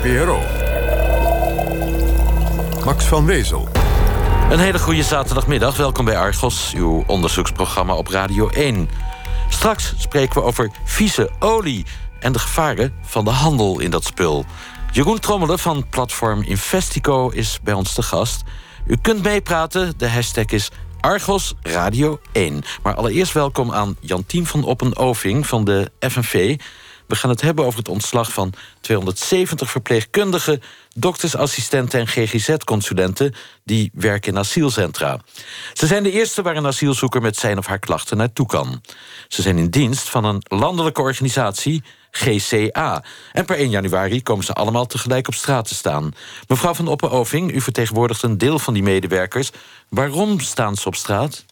VPRO. Max van Wezel. Een hele goede zaterdagmiddag. Welkom bij Argos, uw onderzoeksprogramma op Radio 1. Straks spreken we over vieze olie en de gevaren van de handel in dat spul. Jeroen Trommelen van platform Investico is bij ons te gast. U kunt meepraten, de hashtag is Argos Radio 1. Maar allereerst welkom aan Jantien van Oppen-Oving van de FNV... We gaan het hebben over het ontslag van 270 verpleegkundigen, doktersassistenten en GGZ-consulenten die werken in asielcentra. Ze zijn de eerste waar een asielzoeker met zijn of haar klachten naartoe kan. Ze zijn in dienst van een landelijke organisatie, GCA. En per 1 januari komen ze allemaal tegelijk op straat te staan. Mevrouw van Oppen-Oving, u vertegenwoordigt een deel van die medewerkers. Waarom staan ze op straat?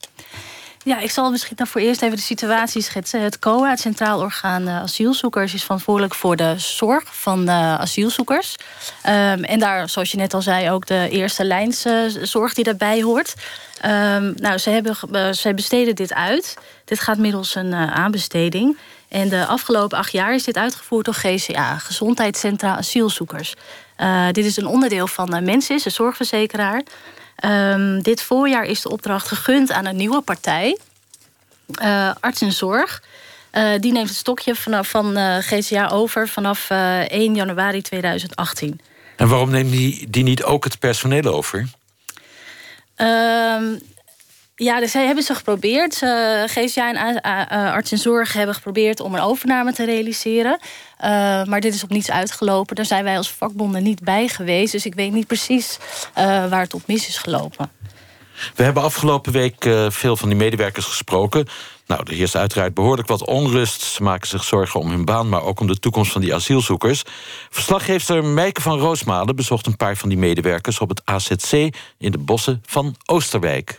Ja, ik zal misschien daarvoor eerst even de situatie schetsen. Het COA, het Centraal Orgaan uh, Asielzoekers, is verantwoordelijk voor de zorg van de asielzoekers. Um, en daar, zoals je net al zei, ook de eerste lijnszorg uh, die daarbij hoort. Um, nou, ze, hebben, ze besteden dit uit. Dit gaat middels een aanbesteding. En de afgelopen acht jaar is dit uitgevoerd door GCA, Gezondheidscentra Asielzoekers. dit is een onderdeel van Mensis, de zorgverzekeraar. Um, dit voorjaar is de opdracht gegund aan een nieuwe partij, uh, Arts en Zorg. Uh, die neemt het stokje vanaf, van uh, GCA over vanaf 1 januari 2018. En waarom neemt die, die niet ook het personeel over? Um, ja, dus hebben ze geprobeerd. GCA en Arts en Zorg hebben geprobeerd om een overname te realiseren. Uh, maar dit is op niets uitgelopen. Daar zijn wij als vakbonden niet bij geweest. Dus ik weet niet precies waar het op mis is gelopen. We hebben afgelopen week veel van die medewerkers gesproken. Nou, er heerst uiteraard behoorlijk wat onrust. Ze maken zich zorgen om hun baan, maar ook om de toekomst van die asielzoekers. Verslaggever Meike van Roosmalen bezocht een paar van die medewerkers op het AZC in de bossen van Oosterwijk.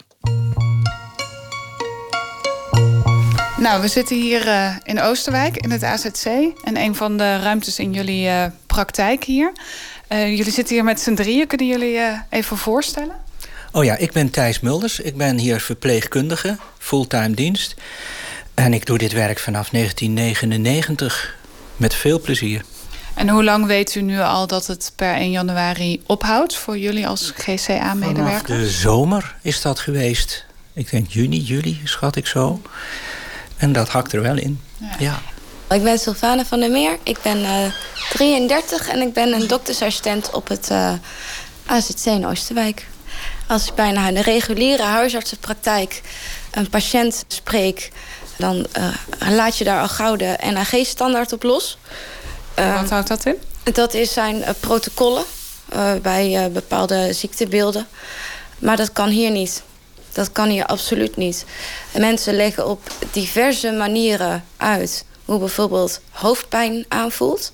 Nou, we zitten hier uh, in Oosterwijk in het AZC. En een van de ruimtes in jullie uh, praktijk hier. Uh, jullie zitten hier met z'n drieën. Kunnen jullie even voorstellen? Oh ja, ik ben Thijs Mulders. Ik ben hier verpleegkundige, fulltime dienst. En ik doe dit werk vanaf 1999 met veel plezier. En hoe lang weet u nu al dat het per 1 januari ophoudt voor jullie als GCA-medewerker? Vanaf de zomer is dat geweest. Ik denk juni, juli, schat ik zo. En dat hakt er wel in. Ja. ja. Ik ben Sylvana van der Meer. Ik ben uh, 33 en ik ben een doktersassistent op het uh, AZC in Oosterwijk. Als ik bijna in de reguliere huisartsenpraktijk een patiënt spreek... dan uh, laat je daar al gauw de NAG-standaard op los. Wat houdt dat in? Dat is zijn protocollen bij bepaalde ziektebeelden. Maar dat kan hier niet. Dat kan hier absoluut niet. Mensen leggen op diverse manieren uit hoe bijvoorbeeld hoofdpijn aanvoelt.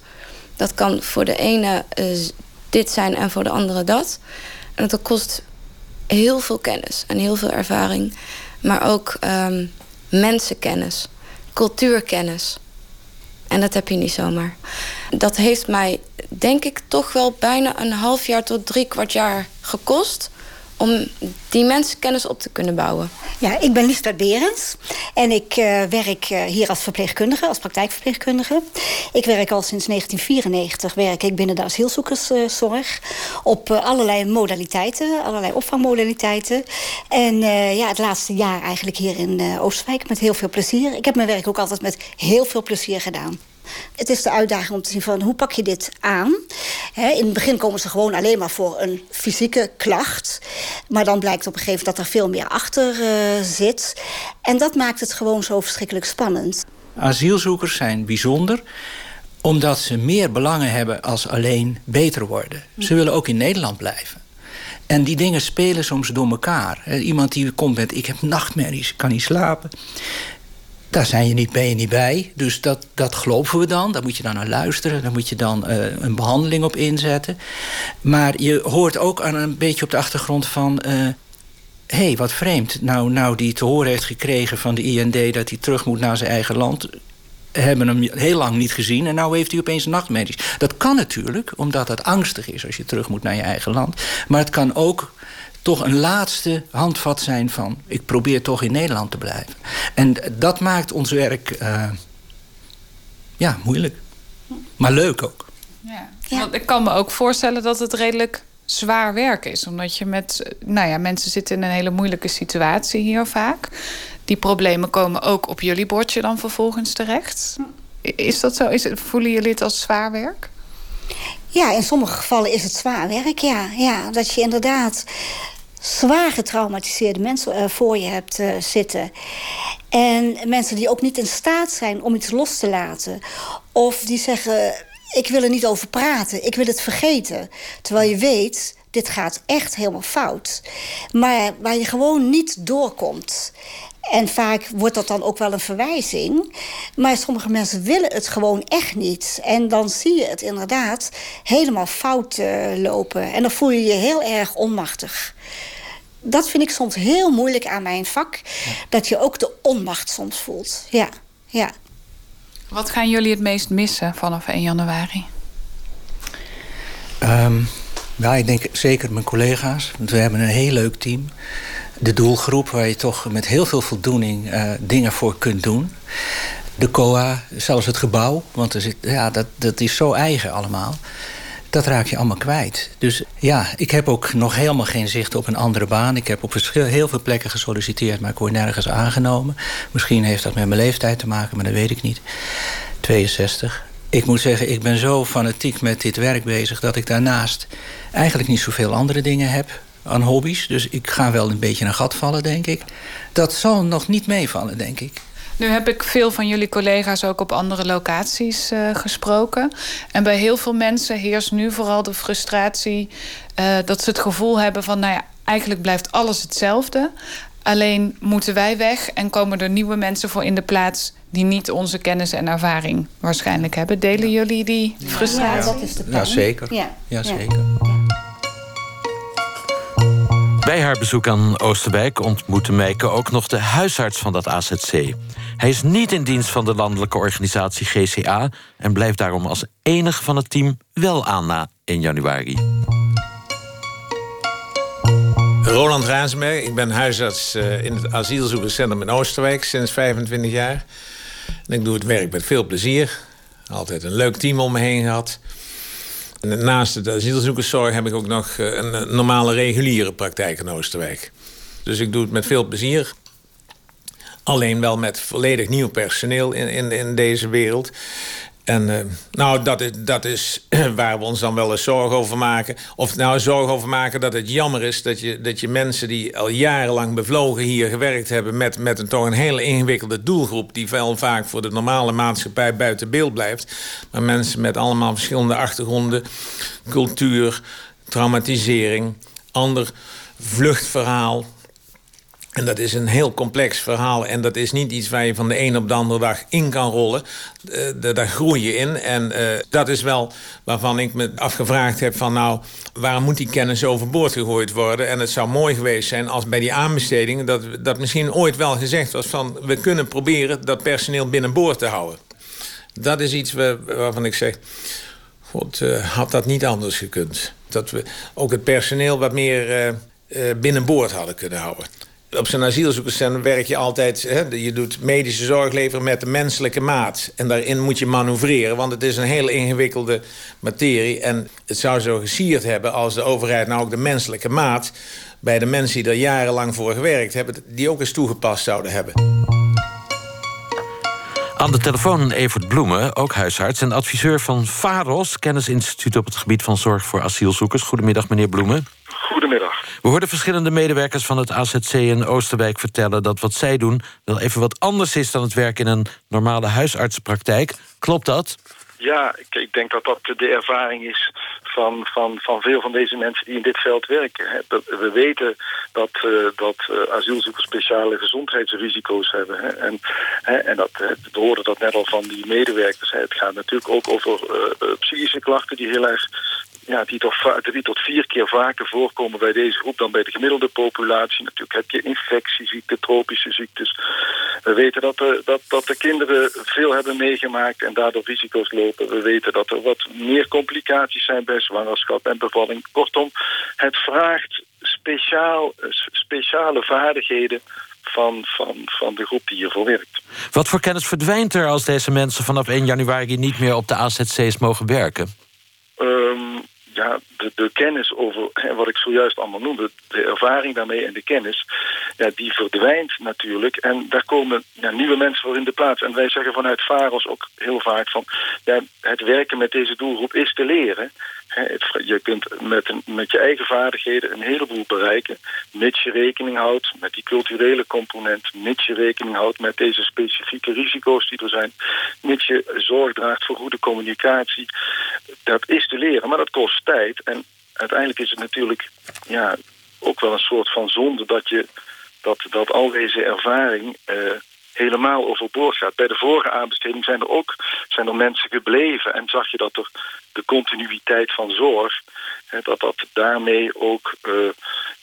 Dat kan voor de ene uh, dit zijn en voor de andere dat. En dat kost heel veel kennis en heel veel ervaring. Maar ook um, mensenkennis, cultuurkennis. En dat heb je niet zomaar. Dat heeft mij, denk ik, toch wel bijna een half jaar tot drie kwart jaar gekost om die mensenkennis op te kunnen bouwen? Ja, ik ben Liesbeth Berends en ik uh, werk uh, hier als verpleegkundige, als praktijkverpleegkundige. Ik werk al sinds 1994 werk ik binnen de asielzoekerszorg op uh, allerlei modaliteiten, allerlei opvangmodaliteiten. En ja, het laatste jaar eigenlijk hier in Oostwijk met heel veel plezier. Ik heb mijn werk ook altijd met heel veel plezier gedaan. Het is de uitdaging om te zien van hoe pak je dit aan. in het begin komen ze gewoon alleen maar voor een fysieke klacht. Maar dan blijkt op een gegeven moment dat er veel meer achter uh, zit. En dat maakt het gewoon zo verschrikkelijk spannend. Asielzoekers zijn bijzonder omdat ze meer belangen hebben als alleen beter worden. Ze willen ook in Nederland blijven. En die dingen spelen soms door elkaar. Iemand die komt met, ik heb nachtmerries, kan niet slapen. Daar zijn je niet, ben je niet bij. Dus dat, dat geloven we dan. Daar moet je dan naar luisteren. Daar moet je dan uh, een behandeling op inzetten. Maar je hoort ook aan een beetje op de achtergrond van... Hé, hey, wat vreemd. Nou, nou die te horen heeft gekregen van de IND... dat hij terug moet naar zijn eigen land hebben hem heel lang niet gezien en nu heeft hij opeens nachtmerries. Dat kan natuurlijk, omdat het angstig is als je terug moet naar je eigen land. Maar het kan ook toch een laatste handvat zijn van... ik probeer toch in Nederland te blijven. En dat maakt ons werk uh, ja, moeilijk. Maar leuk ook. Ja. ja. Want ik kan me ook voorstellen dat het redelijk zwaar werk is. Omdat je met, nou ja, mensen zitten in een hele moeilijke situatie hier vaak. Die problemen komen ook op jullie bordje dan vervolgens terecht. Is dat zo? Is het, voelen jullie het als zwaar werk? Ja, in sommige gevallen is het zwaar werk, ja. ja dat je inderdaad zwaar getraumatiseerde mensen uh, voor je hebt uh, zitten. En mensen die ook niet in staat zijn om iets los te laten. Of die zeggen, ik wil er niet over praten, ik wil het vergeten. Terwijl je weet, dit gaat echt helemaal fout. Maar waar je gewoon niet doorkomt. En vaak wordt dat dan ook wel een verwijzing. Maar sommige mensen willen het gewoon echt niet. En dan zie je het inderdaad helemaal fout uh, lopen. En dan voel je je heel erg onmachtig. Dat vind ik soms heel moeilijk aan mijn vak. Dat je ook de onmacht soms voelt. Ja, ja. Wat gaan jullie het meest missen vanaf 1 januari? Um, ja, ik denk zeker mijn collega's. Want we hebben een heel leuk team. De doelgroep waar je toch met heel veel voldoening uh, dingen voor kunt doen. De COA, zelfs het gebouw. Want er zit, ja, dat, dat is zo eigen allemaal dat raak je allemaal kwijt. Dus ja, ik heb ook nog helemaal geen zicht op een andere baan. Ik heb op heel veel plekken gesolliciteerd, maar ik word nergens aangenomen. Misschien heeft dat met mijn leeftijd te maken, maar dat weet ik niet. 62. Ik moet zeggen, ik ben zo fanatiek met dit werk bezig... dat ik daarnaast eigenlijk niet zoveel andere dingen heb aan hobby's. Dus ik ga wel een beetje een gat vallen, denk ik. Dat zal nog niet meevallen, denk ik. Nu heb ik veel van jullie collega's ook op andere locaties uh, gesproken. En bij heel veel mensen heerst nu vooral de frustratie uh, dat ze het gevoel hebben van, nou ja, eigenlijk blijft alles hetzelfde. Alleen moeten wij weg en komen er nieuwe mensen voor in de plaats die niet onze kennis en ervaring waarschijnlijk hebben. Delen jullie die frustratie? Ja, dat is de Ja, zeker. Ja, ja zeker. Bij haar bezoek aan Oosterwijk ontmoette Meike ook nog de huisarts van dat AZC. Hij is niet in dienst van de landelijke organisatie GCA en blijft daarom als enige van het team wel aan na 1 januari. Roland Raasberg, ik ben huisarts eh, in het asielzoekerscentrum in Oosterwijk sinds 25 jaar. En ik doe het werk met veel plezier. Altijd een leuk team om me heen gehad. Naast de asielzoekerszorg heb ik ook nog eh, een normale reguliere praktijk in Oosterwijk. Dus ik doe het met veel plezier. Alleen wel met volledig nieuw personeel in, in, in deze wereld. En uh, nou, dat is, dat is waar we ons dan wel eens zorgen over maken. Of nou zorgen over maken dat het jammer is dat je, dat je mensen die al jarenlang bevlogen hier gewerkt hebben met, met een toch een hele ingewikkelde doelgroep, die wel vaak voor de normale maatschappij buiten beeld blijft. Maar mensen met allemaal verschillende achtergronden, cultuur, traumatisering, ander vluchtverhaal en dat is een heel complex verhaal. En dat is niet iets waar je van de een op de andere dag in kan rollen. Uh, daar groei je in. En uh, dat is wel waarvan ik me afgevraagd heb van... nou, waarom moet die kennis overboord gegooid worden? En het zou mooi geweest zijn als bij die aanbestedingen... dat, dat misschien ooit wel gezegd was van... we kunnen proberen dat personeel binnenboord te houden. Dat is iets waarvan ik zeg... God, uh, had dat niet anders gekund. Dat we ook het personeel wat meer binnenboord hadden kunnen houden op zo'n asielzoekerscentrum werk je altijd... Hè, je doet medische zorg leveren met de menselijke maat. En daarin moet je manoeuvreren, want het is een heel ingewikkelde materie. En het zou zo gesierd hebben als de overheid nou ook de menselijke maat... bij de mensen die er jarenlang voor gewerkt hebben... die ook eens toegepast zouden hebben. Aan de telefoon Evert Bloemen, ook huisarts en adviseur van VAROS... kennisinstituut op het gebied van zorg voor asielzoekers. Goedemiddag, meneer Bloemen. Goedemiddag. We hoorden verschillende medewerkers van het AZC in Oosterwijk vertellen... dat wat zij doen wel even wat anders is dan het werk in een normale huisartsenpraktijk. Klopt dat? Ja, ik, denk dat dat de ervaring is van, van, van veel van deze mensen die in dit veld werken. We weten dat, uh, dat uh, asielzoekers speciale gezondheidsrisico's hebben. En, en dat, we hoorden dat net al van die medewerkers. Het gaat natuurlijk ook over uh, psychische klachten die heel erg ja, die toch drie tot vier keer vaker voorkomen bij deze groep dan bij de gemiddelde populatie. Natuurlijk heb je infectieziekten, tropische ziektes. We weten dat de, dat, dat de kinderen veel hebben meegemaakt en daardoor risico's lopen. We weten dat er wat meer complicaties zijn bij zwangerschap en bevalling. Kortom, het vraagt speciaal, speciale vaardigheden van, van, van de groep die hiervoor werkt. Wat voor kennis verdwijnt er als deze mensen vanaf 1 januari niet meer op de AZC's mogen werken? ehm, ja, de, kennis over wat ik zojuist allemaal noemde, de ervaring daarmee en de kennis, ja, die verdwijnt natuurlijk. En daar komen ja, nieuwe mensen voor in de plaats. En wij zeggen vanuit VAROS ook heel vaak van, ja, het werken met deze doelgroep is te leren. je kunt met, met je eigen vaardigheden een heleboel bereiken, mits je rekening houdt met die culturele component, mits je rekening houdt met deze specifieke risico's die er zijn, mits je zorg draagt voor goede communicatie. Dat is te leren, maar dat kost tijd. En uiteindelijk is het natuurlijk ja, ook wel een soort van zonde dat, je, dat, dat al deze ervaring uh, helemaal overboord gaat. Bij de vorige aanbesteding zijn er ook zijn er mensen gebleven en zag je dat er de continuïteit van zorg, hè, dat dat daarmee ook uh,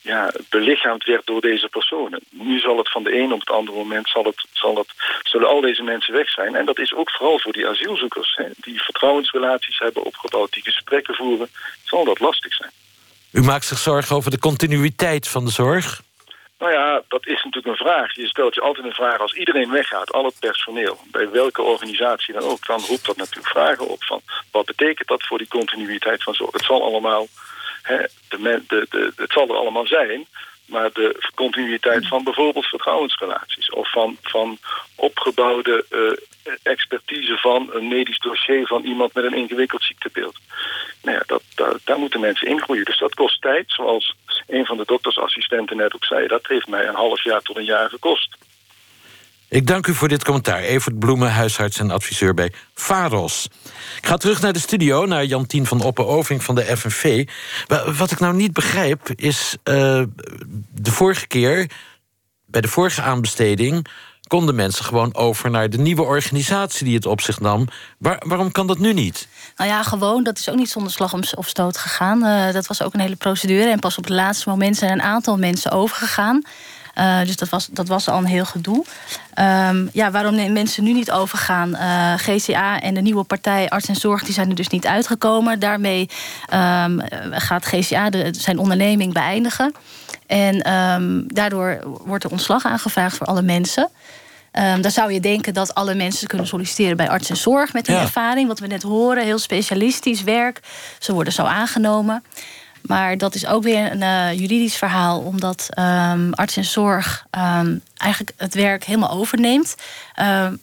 ja, belichaamd werd door deze personen. Nu zal het van de een op het andere moment zal het, zal het, zullen al deze mensen weg zijn. En dat is ook vooral voor die asielzoekers, die vertrouwensrelaties hebben opgebouwd, die gesprekken voeren, zal dat lastig zijn. U maakt zich zorgen over de continuïteit van de zorg? Nou ja, dat is natuurlijk een vraag. Je stelt je altijd een vraag als iedereen weggaat, al het personeel, bij welke organisatie dan ook, dan roept dat natuurlijk vragen op van wat betekent dat voor die continuïteit van zorg. Het zal allemaal, hè, de, de, de, het zal er allemaal zijn, maar de continuïteit van bijvoorbeeld vertrouwensrelaties of van, van opgebouwde uh, expertise van een medisch dossier van iemand met een ingewikkeld ziektebeeld. Nou ja, dat, daar, daar moeten mensen ingroeien. Dus dat kost tijd, zoals een van de doktersassistenten net ook zei. Dat heeft mij een half jaar tot een jaar gekost. Ik dank u voor dit commentaar. Evert Bloemen, huisarts en adviseur bij VAROS. Ik ga terug naar de studio, naar Jantien van Oppen-Oving van de FNV. Wat ik nou niet begrijp, is uh, de vorige keer... bij de vorige aanbesteding konden mensen gewoon over naar de nieuwe organisatie die het op zich nam. waarom kan dat nu niet? Nou ja, gewoon, dat is ook niet zonder slag of stoot gegaan. Uh, dat was ook een hele procedure. En pas op het laatste moment zijn een aantal mensen overgegaan. Uh, dus dat was, dat was al een heel gedoe. Um, ja, waarom mensen nu niet overgaan? Uh, GCA en de nieuwe partij Arts en Zorg die zijn er dus niet uitgekomen. Daarmee um, gaat GCA de, zijn onderneming beëindigen. En um, daardoor wordt er ontslag aangevraagd voor alle mensen. Um, dan zou je denken dat alle mensen kunnen solliciteren bij arts en zorg met die ervaring. Wat we net horen, heel specialistisch werk. Ze worden zo aangenomen. Maar dat is ook weer een uh, juridisch verhaal, omdat um, arts en zorg um, eigenlijk het werk helemaal overneemt.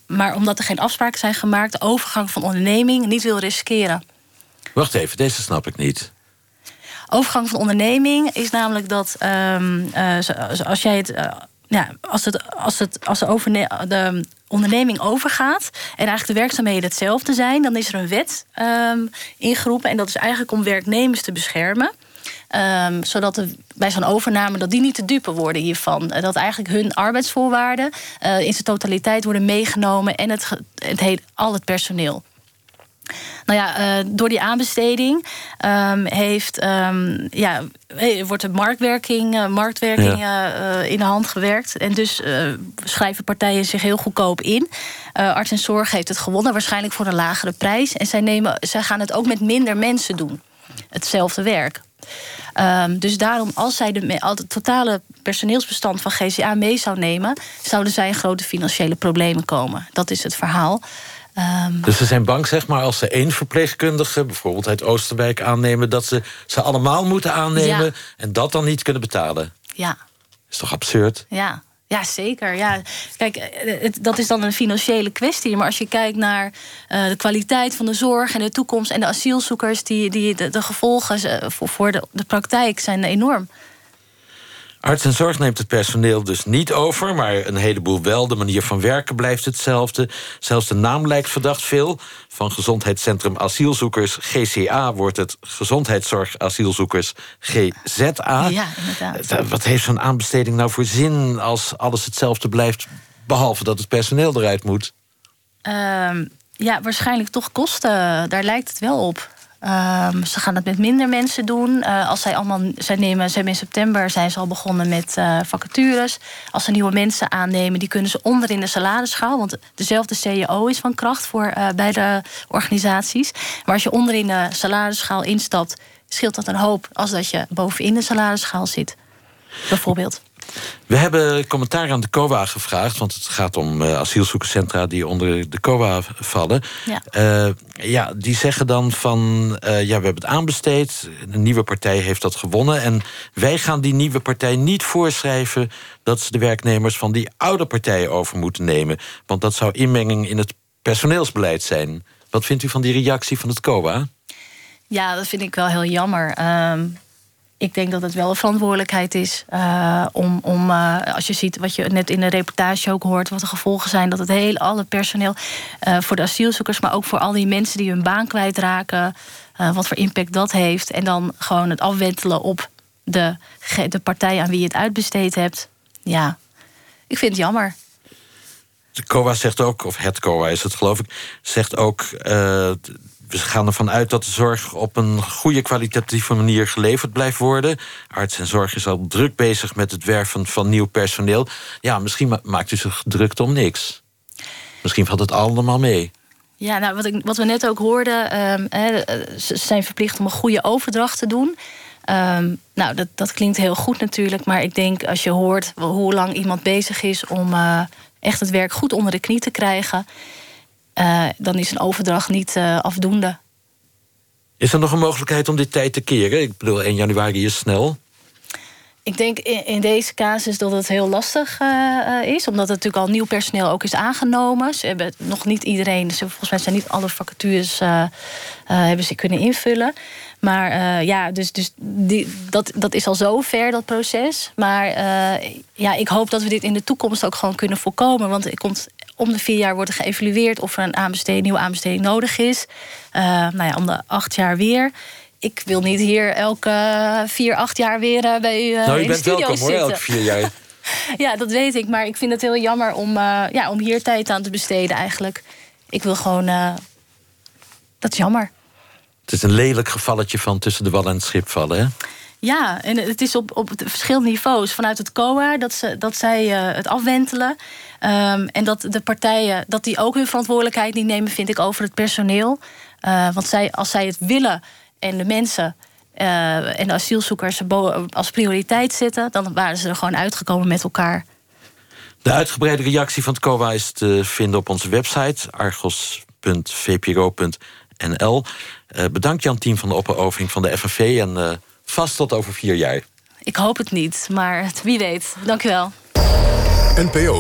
maar omdat er geen afspraken zijn gemaakt, de overgang van onderneming niet wil riskeren. Wacht even, deze snap ik niet. Overgang van onderneming is namelijk dat uh, als jij het uh, ja, als, het, als, het, als de, overne de onderneming overgaat en eigenlijk de werkzaamheden hetzelfde zijn, dan is er een wet um, ingeroepen. En dat is eigenlijk om werknemers te beschermen. Um, zodat er bij zo'n overname dat die niet te dupe worden hiervan. Dat eigenlijk hun arbeidsvoorwaarden uh, in zijn totaliteit worden meegenomen en het, het heet, al het personeel. Nou ja, uh, door die aanbesteding um, heeft, um, ja, wordt de marktwerking, marktwerking ja. uh, in de hand gewerkt. En dus schrijven partijen zich heel goedkoop in. Arts en Zorg heeft het gewonnen, waarschijnlijk voor een lagere prijs. En zij, nemen, zij gaan het ook met minder mensen doen. Hetzelfde werk. Um, dus daarom, als zij de, het totale personeelsbestand van GCA mee zou nemen, zouden zij in grote financiële problemen komen. Dat is het verhaal. Um, dus ze zijn bang, zeg maar, als ze één verpleegkundige... bijvoorbeeld uit Oosterwijk aannemen... dat ze ze allemaal moeten aannemen ja. en dat dan niet kunnen betalen. Ja. Is toch absurd? Ja, ja, zeker. Ja. Kijk, het, dat is dan een financiële kwestie. Maar als je kijkt naar uh, de kwaliteit van de zorg en de toekomst... en de asielzoekers, die, die, de, de gevolgen voor, voor de, de praktijk zijn enorm. Arts en Zorg neemt het personeel dus niet over, maar een heleboel wel. De manier van werken blijft hetzelfde. Zelfs de naam lijkt verdacht veel. Van Gezondheidscentrum Asielzoekers GCA wordt het Gezondheidszorg Asielzoekers GZA. Ja, inderdaad. Eh, wat heeft zo'n aanbesteding nou voor zin als alles hetzelfde blijft, behalve dat het personeel eruit moet? Um, ja, waarschijnlijk toch kosten. Daar lijkt het wel op. Um, ze gaan het met minder mensen doen. Uh, als zij allemaal, zij nemen, hebben in september zijn ze al begonnen met uh, vacatures. Als ze nieuwe mensen aannemen, die kunnen ze onder in de salarisschaal. Want dezelfde CEO is van kracht voor uh, beide organisaties. Maar als je onder in de salarisschaal instapt, scheelt dat een hoop als dat je bovenin de salarisschaal zit. Bijvoorbeeld. We hebben commentaar aan de COA gevraagd, want het gaat om uh, asielzoekerscentra die onder de COA vallen. Ja. Uh, ja, die zeggen dan van uh, ja, we hebben het aanbesteed, een nieuwe partij heeft dat gewonnen. En wij gaan die nieuwe partij niet voorschrijven dat ze de werknemers van die oude partij over moeten nemen. Want dat zou inmenging in het personeelsbeleid zijn. Wat vindt u van die reactie van het COA? Ja, dat vind ik wel heel jammer. Um, ik denk dat het wel een verantwoordelijkheid is uh, om, om uh, als je ziet wat je net in de reportage ook hoort, wat de gevolgen zijn, dat het hele alle personeel uh, voor de asielzoekers, maar ook voor al die mensen die hun baan kwijtraken, wat voor impact dat heeft. En dan gewoon het afwentelen op de, de partij aan wie je het uitbesteed hebt. Ja, ik vind het jammer. De COA zegt ook, of het COA is het geloof ik, zegt ook we gaan ervan uit dat de zorg op een goede kwalitatieve manier geleverd blijft worden. Arts en zorg is al druk bezig met het werven van nieuw personeel. Ja, misschien maakt u zich druk om niks. Misschien valt het allemaal mee. Ja, nou, wat, ik, wat we net ook hoorden, um, ze zijn verplicht om een goede overdracht te doen. Um, nou, dat, dat klinkt heel goed natuurlijk, maar ik denk als je hoort hoe lang iemand bezig is om uh, echt het werk goed onder de knie te krijgen dan is een overdracht niet uh, afdoende. Is er nog een mogelijkheid om dit tijd te keren? Ik bedoel, 1 januari is snel. Ik denk in, deze casus dat het heel lastig uh, is. Omdat er natuurlijk al nieuw personeel ook is aangenomen. Ze hebben nog niet iedereen... Ze, volgens mij zijn niet alle vacatures hebben ze kunnen invullen. Maar ja, dus, dus die, dat, dat is al zo ver, dat proces. Maar ja, ik hoop dat we dit in de toekomst ook gewoon kunnen voorkomen. Want er komt om de vier jaar wordt er geëvalueerd of er een aanbesteding, nieuwe aanbesteding nodig is. Uh, nou ja, om de acht jaar weer. Ik wil niet hier elke vier, acht jaar weer uh, bij u uh, nou, in de studio welkom, zitten. Hoor, elke vier jaar. ja, dat weet ik. Maar ik vind het heel jammer om, ja, om hier tijd aan te besteden eigenlijk. Ik wil gewoon... dat is jammer. Het is een lelijk gevalletje van tussen de wal en het schip vallen, hè? Ja, en het is op, op verschillende niveaus. Vanuit het COA, dat, ze, dat zij het afwentelen. Um, en dat de partijen dat die ook hun verantwoordelijkheid niet nemen, vind ik, over het personeel. Uh, want zij, als zij het willen en de mensen uh, en de asielzoekers als prioriteit zetten, dan waren ze er gewoon uitgekomen met elkaar. De uitgebreide reactie van het COA is te vinden op onze website argos.vpro.nl. Bedankt Jan Team van de Opperoving van de FNV en vast tot over vier jaar. Ik hoop het niet, maar wie weet. Dank u wel. NPO